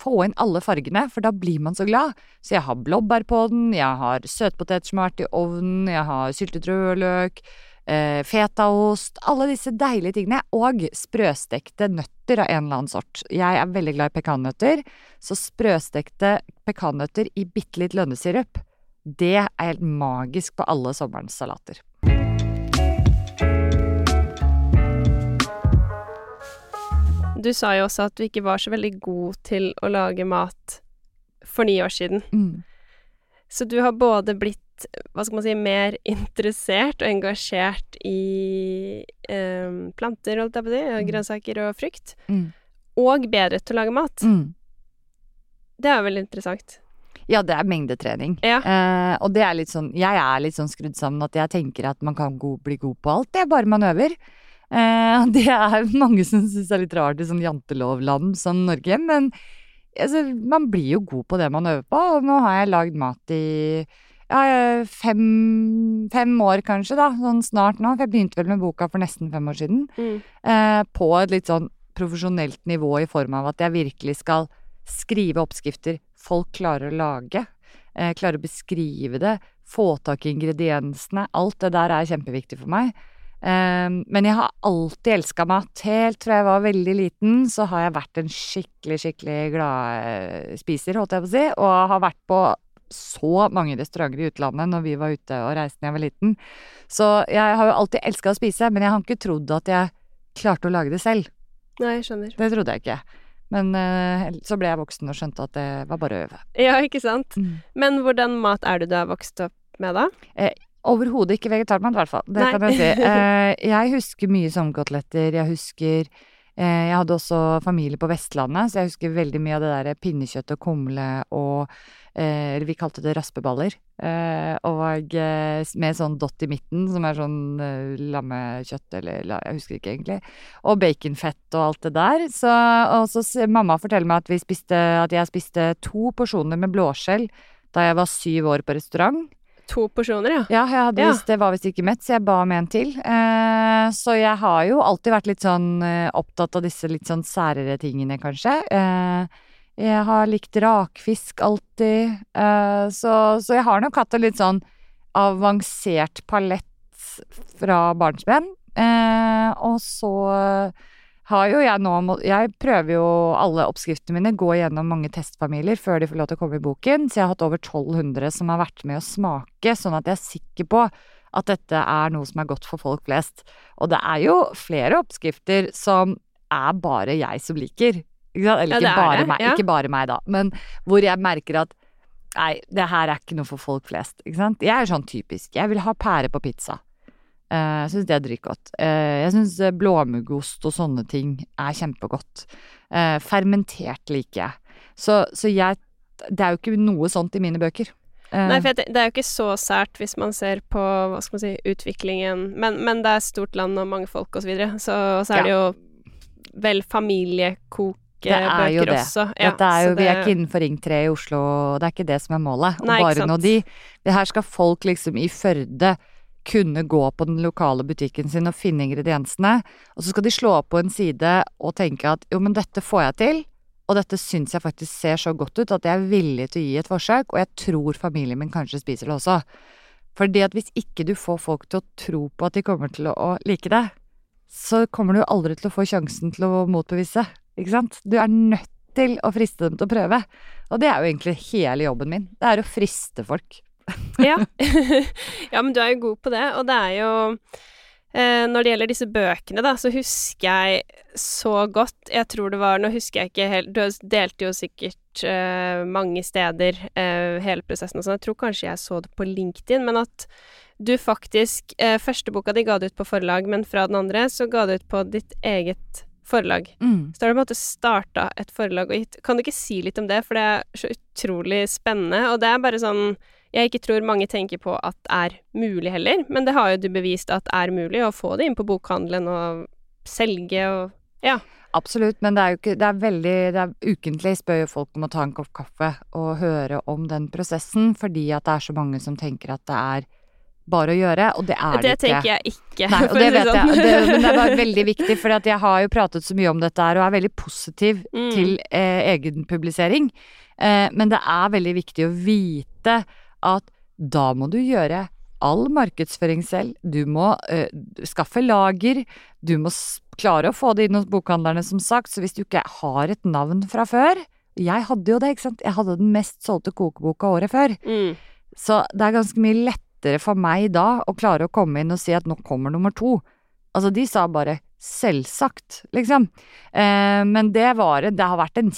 Speaker 2: Få inn alle fargene, for da blir man så glad. Så jeg har blåbær på den, jeg har søtpotet som har vært i ovnen, jeg har syltet rødløk, eh, fetaost Alle disse deilige tingene. Og sprøstekte nøtter av en eller annen sort. Jeg er veldig glad i pekannøtter, så sprøstekte pekannøtter i bitte litt lønnesirup, det er helt magisk på alle sommerens salater.
Speaker 1: Du sa jo også at du ikke var så veldig god til å lage mat for ni år siden.
Speaker 2: Mm.
Speaker 1: Så du har både blitt, hva skal man si, mer interessert og engasjert i eh, planter, holdt jeg på å si, og
Speaker 2: Mm.
Speaker 1: grønnsaker og frukt,
Speaker 2: Mm.
Speaker 1: og bedre til å lage mat.
Speaker 2: Mm.
Speaker 1: Det er jo veldig interessant.
Speaker 2: Ja, det er mengdetrening.
Speaker 1: Ja.
Speaker 2: Eh, og det er litt sånn Jeg er litt sånn skrudd sammen at jeg tenker at man kan go bli god på alt. Det er bare man øver. Eh, det er mange som syns er litt rart i sånn jantelovland som Norge, men altså, man blir jo god på det man øver på. Og nå har jeg lagd mat i ja, fem, fem år kanskje, da. Sånn snart nå. For jeg begynte vel med boka for nesten fem år siden.
Speaker 1: Mm.
Speaker 2: eh, på et litt sånn profesjonelt nivå i form av at jeg virkelig skal skrive oppskrifter folk klarer å lage. Eh, klarer å beskrive det, få tak i ingrediensene. Alt det der er kjempeviktig for meg. Eh, men jeg har alltid elska mat. Helt fra jeg var veldig liten, så har jeg vært en skikkelig, skikkelig glad eh, spiser, holdt jeg på å si. Og har vært på så mange restauranter i utlandet når vi var ute og reiste da jeg var liten. Så jeg har jo alltid elska å spise, men jeg har ikke trodd at jeg klarte å lage det selv.
Speaker 1: Nei, jeg skjønner.
Speaker 2: Det trodde jeg ikke. Men eh, så ble jeg voksen og skjønte at det var bare å øve.
Speaker 1: Ja, ikke sant?
Speaker 2: Mm.
Speaker 1: Men hvordan mat er du har vokst opp med, da?
Speaker 2: Overhodet ikke vegetarmat, i hvert fall. Det
Speaker 1: Nei.
Speaker 2: kan jeg si. Eh, jeg husker mye sommerkoteletter. Jeg husker eh, Jeg hadde også familie på Vestlandet, så jeg husker veldig mye av det der pinnekjøtt og kumle og eh, Eller vi kalte det raspeballer. Eh, og med sånn dott i midten, som er sånn lammekjøtt eller Jeg husker ikke egentlig. Og baconfett og alt det der. Så, og så mamma forteller meg at, vi spiste, at jeg spiste to porsjoner med blåskjell da jeg var syv år på restaurant.
Speaker 1: To porsjoner, ja.
Speaker 2: Ja, jeg hadde
Speaker 1: Ja.
Speaker 2: Vist, det var visst ikke mett, så jeg ba om en til. Eh, så jeg har jo alltid vært litt sånn eh, opptatt av disse litt sånn særere tingene, kanskje. Eh, jeg har likt rakfisk alltid, eh, så, så jeg har nok hatt en litt sånn avansert palett fra barnsben. Eh, og så har jo jeg nå Jeg prøver jo alle oppskriftene mine, gå gjennom mange testfamilier før de får lov til å komme i boken, så jeg har hatt over 1200 som har vært med å smake, sånn at jeg er sikker på at dette er noe som er godt for folk flest. Og det er jo flere oppskrifter som er bare jeg som liker. Ikke? Eller
Speaker 1: Ja,
Speaker 2: ikke,
Speaker 1: er
Speaker 2: bare
Speaker 1: det,
Speaker 2: meg,
Speaker 1: ja.
Speaker 2: ikke bare meg, da, men hvor jeg merker at Nei, det her er ikke noe for folk flest. Ikke sant? Jeg er sånn typisk. Jeg vil ha pære på pizza. Eh, Jeg syns det er dritgodt. Eh, Jeg syns blåmuggost og sånne ting er kjempegodt. Eh, Fermentert liker jeg. Så, så jeg Det er jo ikke noe sånt i mine bøker. Eh,
Speaker 1: Nei, for det er jo ikke så sært hvis man ser på hva skal man si, utviklingen Men, men det er stort land og mange folk og så videre, så, så er det jo vel
Speaker 2: Det er jo det.
Speaker 1: også. Ja,
Speaker 2: er jo,
Speaker 1: det...
Speaker 2: Vi er ikke innenfor Ring 3 i Oslo, det er ikke det som er målet.
Speaker 1: Nei,
Speaker 2: bare nå de. Det her skal folk liksom i Førde kunne gå på den lokale butikken sin og finne ingrediensene, og så skal de slå opp på en side og tenke at jo, men dette får jeg til, og dette syns jeg faktisk ser så godt ut at jeg er villig til å gi et forsøk, og jeg tror familien min kanskje spiser det også. Fordi at hvis ikke du får folk til å tro på at de kommer til å, like det, så kommer du aldri til å få sjansen til å motbevise, ikke sant? Du er nødt til å friste dem til å prøve. Og det er jo egentlig hele jobben min. Det er å friste folk.
Speaker 1: Ja. ja, men du er jo god på det, og det er jo eh, Når det gjelder disse bøkene, da, så husker jeg så godt Jeg tror det var Nå husker jeg ikke helt Du delte jo sikkert eh, mange steder eh, hele prosessen og sånn. Jeg tror kanskje jeg så det på LinkedIn, men at du faktisk eh, Første boka di ga du ut på forlag, men fra den andre så ga du ut på ditt eget forlag.
Speaker 2: Mm.
Speaker 1: Så har du på en måte starta et forlag og gitt Kan du ikke si litt om det, for det er så utrolig spennende, og det er bare sånn jeg ikke tror mange tenker på at er mulig heller. Men det har jo du bevist at er mulig, å få det inn på bokhandelen og selge og ja.
Speaker 2: Absolutt, men det er jo ikke Det er veldig det er Ukentlig spør jo folk om å ta en kopp kaffe og høre om den prosessen, fordi at det er så mange som tenker at det er bare å gjøre, og det er det,
Speaker 1: Det
Speaker 2: ikke.
Speaker 1: tenker jeg ikke.
Speaker 2: Nei, og det vet
Speaker 1: sånn.
Speaker 2: jeg. Det, men det bare veldig viktig, for jeg har jo pratet så mye om dette her, og er veldig positiv
Speaker 1: Mm.
Speaker 2: til eh, egenpublisering. Eh, men det er veldig viktig å vite at da må du gjøre all markedsføring selv. Du må uh, skaffe lager. Du må klare å få det inn hos bokhandlerne, som sagt. Så hvis du ikke har et navn fra før Jeg hadde jo det, ikke sant. Jeg hadde den mest solgte kokeboka året før.
Speaker 1: Mm.
Speaker 2: Så det er ganske mye lettere for meg da å klare å komme inn og si at nå kommer nummer to. Altså, de sa bare selvsagt, liksom. Eh, men det var Det har vært en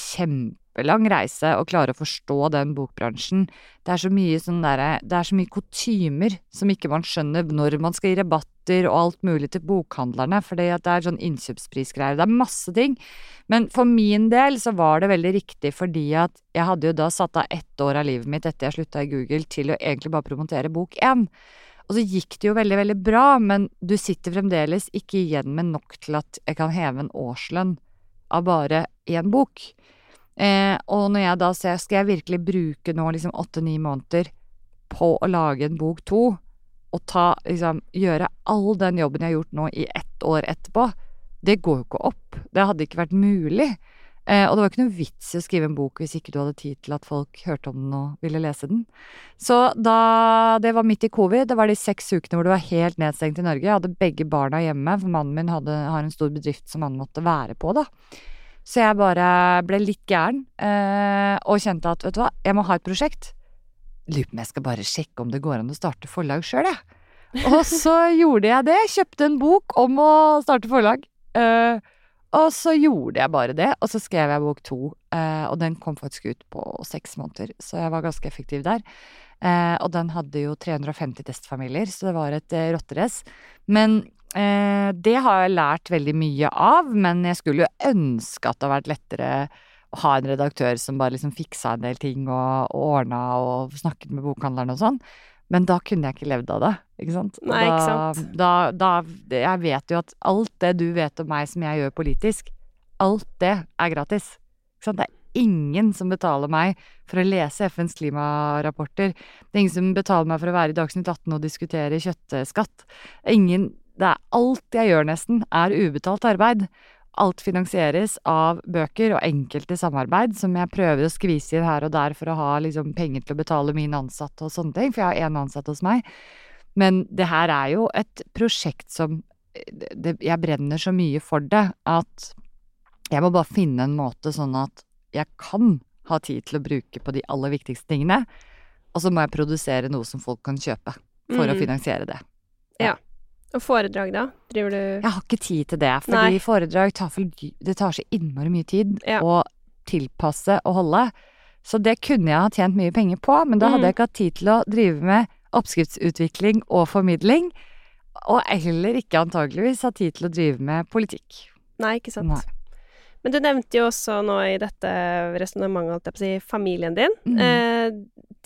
Speaker 2: kjempelang reise å klare å forstå den bokbransjen. Det er så mye sånn derre Det er så mye kutymer som ikke man skjønner når man skal gi rabatter og alt mulig til bokhandlerne, fordi at det er sånn innkjøpsprisgreier. Det er masse ting. Men for min del så var det veldig riktig fordi at jeg hadde jo da satt av ett år av livet mitt etter jeg slutta i Google til å egentlig bare promotere bok én. Og så gikk det jo veldig, veldig bra, men du sitter fremdeles ikke igjen med nok til at jeg kan heve en årslønn av bare én bok. Eh, og når jeg da ser skal jeg virkelig bruke nå liksom åtte-ni måneder på å lage en bok to, og ta liksom gjøre all den jobben jeg har gjort nå i ett år etterpå, det går jo ikke opp. Det hadde ikke vært mulig. Eh, og det var ikke noe vits i å skrive en bok hvis ikke du hadde tid til at folk hørte om den og ville lese den. Så da Det var midt i covid. Det var de seks ukene hvor det var helt nedstengt i Norge. Jeg hadde begge barna hjemme, for mannen min hadde, har en stor bedrift som han måtte være på, da. Så jeg bare ble litt gæren, eh, og kjente at vet du hva, jeg må ha et prosjekt. Lurer på om jeg skal bare sjekke om det går an å starte forlag sjøl, jeg. Og så gjorde jeg det. Kjøpte en bok om å starte forlag. Eh, og så gjorde jeg bare det, og så skrev jeg bok to. Eh, og den kom faktisk ut på seks måneder, så jeg var ganske effektiv der. Eh, og den hadde jo 350 testfamilier, så det var et eh, rotterace. Men det har jeg lært veldig mye av, men jeg skulle jo ønske at det hadde vært lettere å ha en redaktør som bare liksom fiksa en del ting og, og ordna og snakket med bokhandlerne og sånn. Men da kunne jeg ikke levd av det, ikke sant?
Speaker 1: Nei, ikke sant.
Speaker 2: Da, da Jeg vet jo at alt det du vet om meg som jeg gjør politisk, alt det er gratis. Ikke sant? Det er ingen som betaler meg for å lese FNs klimarapporter. Det er ingen som betaler meg for å være i Dagsnytt 18 og diskutere kjøttskatt. Ingen Det er alt jeg gjør nesten, er ubetalt arbeid. Alt finansieres av bøker og enkelte samarbeid som jeg prøver å skvise inn her og der for å ha liksom penger til å betale mine ansatte og sånne ting, for jeg har én ansatt hos meg. Men det her er jo et prosjekt som det, Jeg brenner så mye for det at jeg må bare finne en måte sånn at jeg kan ha tid til å bruke på de aller viktigste tingene. Og så må jeg produsere noe som folk kan kjøpe for å
Speaker 1: Mm.
Speaker 2: finansiere det.
Speaker 1: Og foredrag, da? Driver du
Speaker 2: Jeg har ikke tid til det, fordi
Speaker 1: Nei.
Speaker 2: foredrag tar for, det tar så innmari mye tid
Speaker 1: Ja.
Speaker 2: å tilpasse og holde. Så det kunne jeg ha tjent mye penger på, men da hadde
Speaker 1: Mm.
Speaker 2: jeg ikke hatt tid til å drive med oppskriftsutvikling og formidling. Og heller ikke antageligvis ha tid til å drive med politikk.
Speaker 1: Nei, ikke sant.
Speaker 2: Nei.
Speaker 1: Men du nevnte jo også nå i dette resonnementet, holdt jeg på å si, familien din.
Speaker 2: Mm.
Speaker 1: Eh,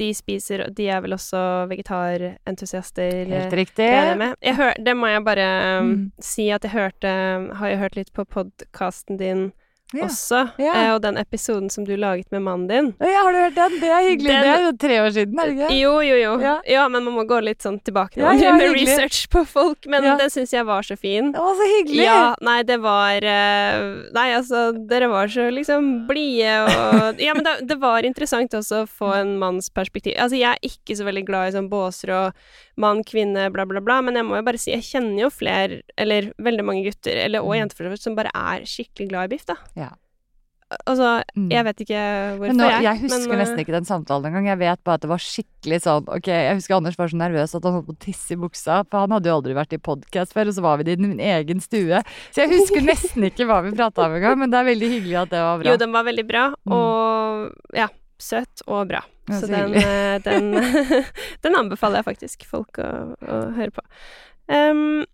Speaker 1: de spiser De er vel også vegetarentusiaster?
Speaker 2: Helt
Speaker 1: eh,
Speaker 2: riktig.
Speaker 1: Det, jeg med. Jeg hør, det må jeg bare um,
Speaker 2: Mm.
Speaker 1: si at jeg hørte Har jo hørt litt på podkasten din
Speaker 2: Ja.
Speaker 1: også,
Speaker 2: Ja.
Speaker 1: eh, og den episoden som du laget med mannen din.
Speaker 2: Ja, har du hørt den? Det er hyggelig.
Speaker 1: Den-
Speaker 2: Det er jo tre år siden, er det ikke?
Speaker 1: Jo, jo, jo. Ja.
Speaker 2: Ja.
Speaker 1: men man må gå litt sånn tilbake nå
Speaker 2: Ja,
Speaker 1: med
Speaker 2: hyggelig.
Speaker 1: research på folk. Men den syns jeg var så fin.
Speaker 2: Var så hyggelig!
Speaker 1: Ja, nei, det var eh, Nei, altså, dere var så liksom blide og Ja, men det, det var interessant også å få en manns perspektiv. Altså, jeg er ikke så veldig glad i sånn båser og mann, kvinne, bla, bla, bla, men jeg må jo bare si, jeg kjenner jo flere, eller veldig mange gutter, eller og
Speaker 2: Mm.
Speaker 1: jenter for så vidt, som bare er skikkelig glad i biff, da.
Speaker 2: Ja.
Speaker 1: Altså,
Speaker 2: Mm.
Speaker 1: jeg vet ikke hvorfor,
Speaker 2: nå,
Speaker 1: jeg.
Speaker 2: jeg husker
Speaker 1: men, eh,
Speaker 2: nesten ikke den samtalen engang. Jeg vet bare at det var skikkelig sånn Ok, jeg husker Anders var så nervøs at han holdt på å tisse i buksa, for han hadde jo aldri vært i podkast før, og så var vi i min egen stue. Så jeg husker nesten ikke hva vi prata om engang, men det er veldig hyggelig at det var bra.
Speaker 1: Jo, den var veldig bra,
Speaker 2: Mm.
Speaker 1: og ja, søt og bra.
Speaker 2: Ja,
Speaker 1: så
Speaker 2: så
Speaker 1: den, eh, den, den anbefaler jeg faktisk folk å, å høre på. Um,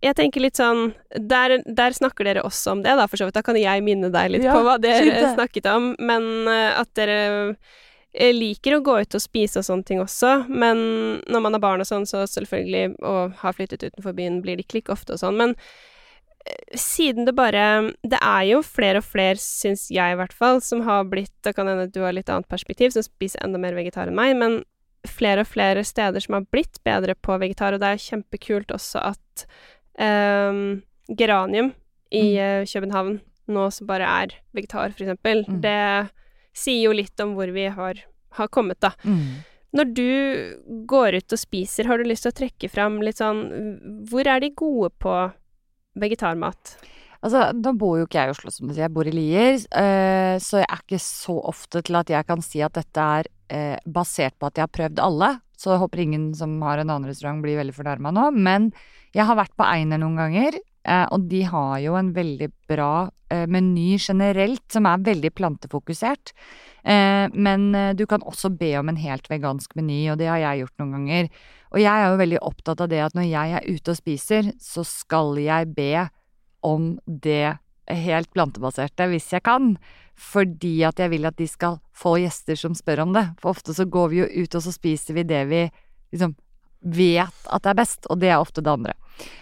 Speaker 1: jeg tenker litt sånn der, der snakker dere også om det, da, for så vidt. Da kan jeg minne deg litt
Speaker 2: Ja,
Speaker 1: på hva dere
Speaker 2: det.
Speaker 1: snakket om. Men eh, at dere Jeg liker å gå ut og spise og sånne ting også, men når man har barn og sånn, så selvfølgelig, og har flyttet utenfor byen, blir det ikke like ofte og sånn. Men eh, siden det bare Det er jo flere og flere, syns jeg i hvert fall, som har blitt Det kan hende du har litt annet perspektiv, som spiser enda mer vegetar enn meg, men flere og flere steder som har blitt bedre på vegetar, og det er kjempekult også at um, Geranium i uh, København nå som bare er vegetar, for eksempel,
Speaker 2: Mm.
Speaker 1: det sier jo litt om hvor vi har, har kommet, da.
Speaker 2: Mm.
Speaker 1: Når du går ut og spiser, har du lyst til å trekke fram litt sånn Hvor er de gode på vegetarmat?
Speaker 2: Altså, da bor jo ikke jeg i Oslo, som du sier, jeg bor i Lier, eh, så jeg er ikke så ofte til at jeg kan si at dette er eh, basert på at jeg har prøvd alle. Så jeg håper ingen som har en annen restaurant blir veldig fornærma nå. Men jeg har vært på Einer noen ganger, eh, og de har jo en veldig bra eh, meny generelt, som er veldig plantefokusert. Eh, men du kan også be om en helt vegansk meny, og det har jeg gjort noen ganger. Og jeg er jo veldig opptatt av det at når jeg er ute og spiser, så skal jeg be om det helt plantebaserte, hvis jeg kan. Fordi at jeg vil at de skal få gjester som spør om det. For ofte så går vi jo ut, og så spiser vi det vi liksom vet at det er best, og det er ofte det andre.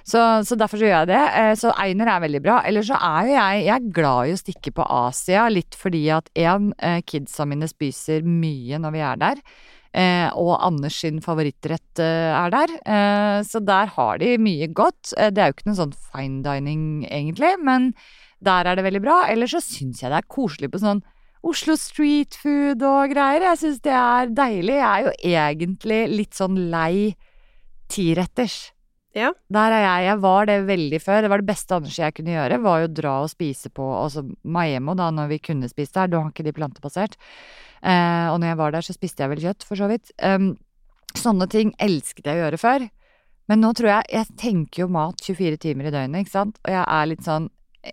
Speaker 2: Så, så derfor så gjør jeg det. Eh, Så Einer er veldig bra. Eller så er jo jeg, jeg er glad i å stikke på Asia, litt fordi at en, eh, kidsa mine spiser mye når vi er der. Eh, og Anders sin favorittrett er der. Så der har de mye godt. Det er jo ikke noe sånn fine dining, egentlig, men der er det veldig bra. Ellers så syns jeg det er koselig på sånn Oslo street food og greier. Jeg syns det er deilig. Jeg er jo egentlig litt sånn lei tiretters.
Speaker 1: Ja.
Speaker 2: Der er jeg. Jeg var det veldig før. Det var det beste Anders jeg kunne gjøre, var jo å dra og spise på altså Maemo, da, når vi kunne spise der. Da har ikke de plantebasert. Eh, og når jeg var der, så spiste jeg vel kjøtt, for så vidt. Um, sånne ting elsket jeg å gjøre før. Men nå tror jeg Jeg tenker jo mat 24 timer i døgnet, ikke sant. Og jeg er litt sånn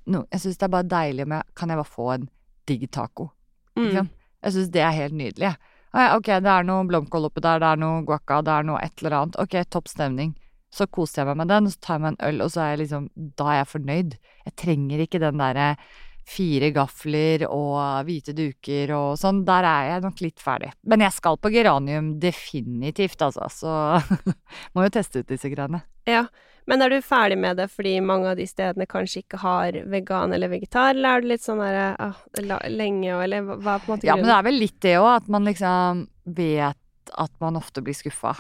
Speaker 2: no, Jeg syns det er bare deilig om jeg Kan jeg bare få en digg taco?
Speaker 1: Mm.
Speaker 2: Jeg syns det er helt nydelig. Ah, ja, ok, det er noe blomkål oppi der, det er noe guacca, det er noe et eller annet. Ok, topp stemning. Så koser jeg meg med den, og så tar jeg meg en øl, og så er jeg liksom Da er jeg fornøyd. Jeg trenger ikke den derre fire gafler og hvite duker og sånn. Der er jeg nok litt ferdig. Men jeg skal på geranium definitivt, altså. Så må jo teste ut disse greiene.
Speaker 1: Ja. Men er du ferdig med det fordi mange av de stedene kanskje ikke har vegan eller vegetar, eller er du litt sånn derre ah, lenge og Eller hva er på en måte grunnen?
Speaker 2: Ja, men det er vel litt det òg, at man liksom vet at man ofte blir skuffa.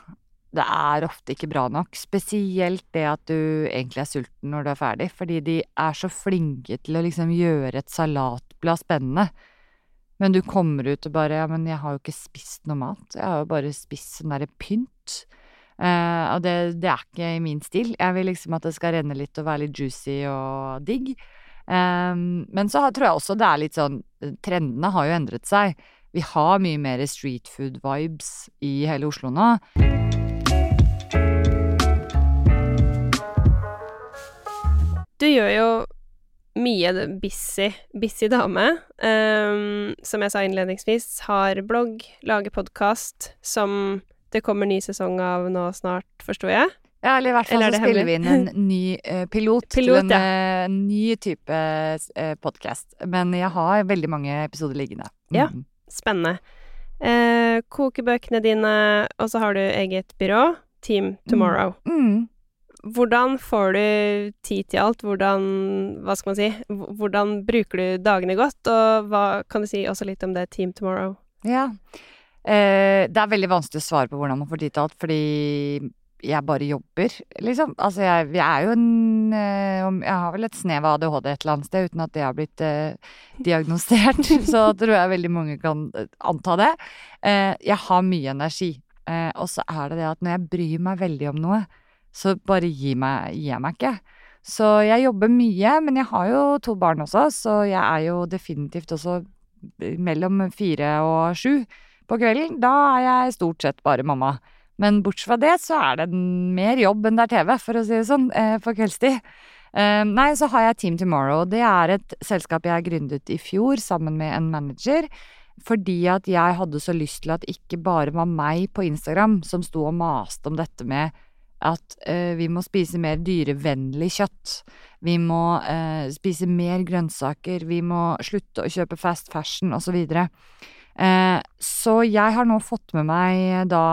Speaker 2: Det er ofte ikke bra nok. Spesielt det at du egentlig er sulten når du er ferdig, fordi de er så flinke til å liksom gjøre et salatblad spennende. Men du kommer ut og bare Ja, men jeg har jo ikke spist noe mat. Jeg har jo bare spist sånn derre pynt. Eh, og det, det er ikke i min stil. Jeg vil liksom at det skal renne litt og være litt juicy og digg. Um, men så tror jeg også det er litt sånn Trendene har jo endret seg. Vi har mye mer street food vibes i hele Oslo nå.
Speaker 1: Du gjør jo mye busy, busy dame. Um, som jeg sa innledningsvis, har blogg, lager podkast, som det kommer ny sesong av nå snart, forsto jeg.
Speaker 2: Ja, eller i hvert fall så
Speaker 1: spiller
Speaker 2: spiller vi inn en ny uh, pilot,
Speaker 1: Pilot,
Speaker 2: til en eh, ny type uh, podkast. Men jeg har veldig mange episoder liggende.
Speaker 1: Ja.
Speaker 2: Mm.
Speaker 1: Spennende. Uh, kokebøkene dine, og så har du eget byrå, Team Tomorrow.
Speaker 2: Mm.
Speaker 1: Hvordan får du tid til alt? Hvordan, hva skal man si, hvordan bruker du dagene godt? Og hva kan du si også litt om det Team Tomorrow?
Speaker 2: Ja. Eh, det er veldig vanskelig å svare på hvordan man får tid til alt, fordi jeg bare jobber, liksom. Altså, jeg, jeg er jo en eh, Jeg har vel et snev av ADHD et eller annet sted, uten at det har blitt eh, diagnosert. så tror jeg veldig mange kan eh, anta det. Eh, jeg har mye energi. Eh, og så er det det at når jeg bryr meg veldig om noe, så bare gir, meg, gir jeg meg ikke. Så jeg jobber mye, men jeg har jo to barn også, så jeg er jo definitivt også mellom fire og sju på kvelden. Da er jeg stort sett bare mamma. Men bortsett fra det, så er det mer jobb enn det er TV, for å si det sånn, eh, på kveldstid. Eh, nei, så har jeg Team Tomorrow. Det er et selskap jeg gründet i fjor sammen med en manager. Fordi at jeg hadde så lyst til at ikke bare var meg på Instagram som sto og maste om dette med at uh, vi må spise mer dyrevennlig kjøtt. Vi må uh, spise mer grønnsaker. Vi må slutte å kjøpe fast fashion osv. Og, så jeg har nå fått med meg da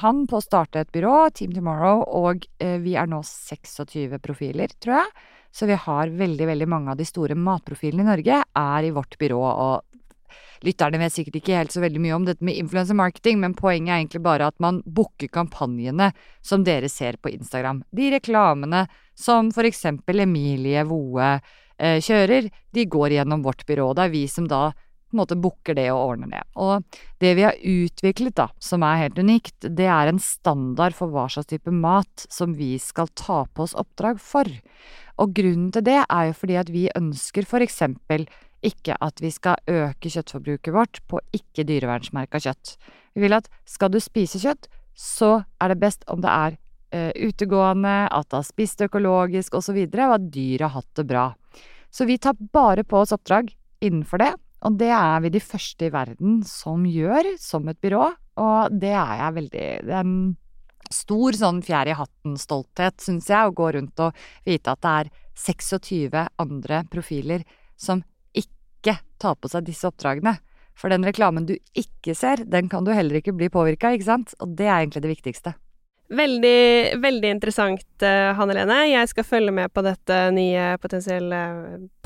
Speaker 2: han på å starte et byrå, Team Tomorrow, og eh, vi er nå 26 profiler, tror jeg. Så vi har veldig, veldig mange av de store matprofilene i Norge er i vårt byrå, og lytterne vet sikkert ikke helt så veldig mye om dette med influencer marketing, men poenget er egentlig bare at man booker kampanjene som dere ser på Instagram. De reklamene som for eksempel Emilie eh, kjører, de går gjennom vårt byrå. Det er vi som da på en måte booker det og ordner det. Og det vi har utviklet, da, som er helt unikt, det er en standard for hva slags type mat som vi skal ta på oss oppdrag for. Og grunnen til det er jo fordi at vi ønsker eksempel ikke at vi skal øke kjøttforbruket vårt på ikke dyrevernsmerka kjøtt. Vi vil at skal du spise kjøtt, så er det best om det er uh, utegående, at det har spist økologisk osv., og, og at dyret har hatt det bra. Så vi tar bare på oss oppdrag innenfor det, og det er vi de første i verden som gjør, som et byrå, og det er jeg veldig Det er en stor sånn fjær i hatten-stolthet, syns jeg, å gå rundt og vite at det er 26 andre profiler som ikke tar på seg disse oppdragene. For den reklamen du ikke ser, den kan du heller ikke bli påvirka, ikke sant? Og det er egentlig det viktigste.
Speaker 1: Veldig, veldig interessant, uh, Hanne Lene. Jeg skal følge med på dette nye potensielle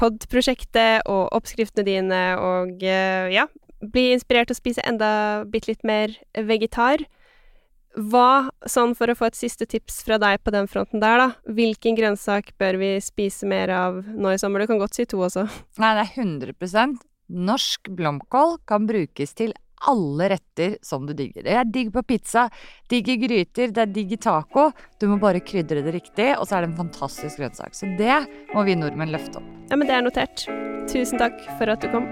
Speaker 1: pod-prosjektet og oppskriftene dine, og uh, ja, bli inspirert til å spise enda bitte litt mer vegetar. Hva, sånn for å få et siste tips fra deg på den fronten der, da, hvilken grønnsak bør vi spise mer av nå i sommer? Du kan godt si to også.
Speaker 2: Nei, det er 100 Norsk blomkål kan brukes til alle retter som du digger. Det er digg på pizza, digg i gryter, det er digg i taco. Du må bare krydre det riktig, og så er det en fantastisk grønnsak. Så det må vi nordmenn løfte opp.
Speaker 1: Ja, men det er notert. Tusen takk for at du kom.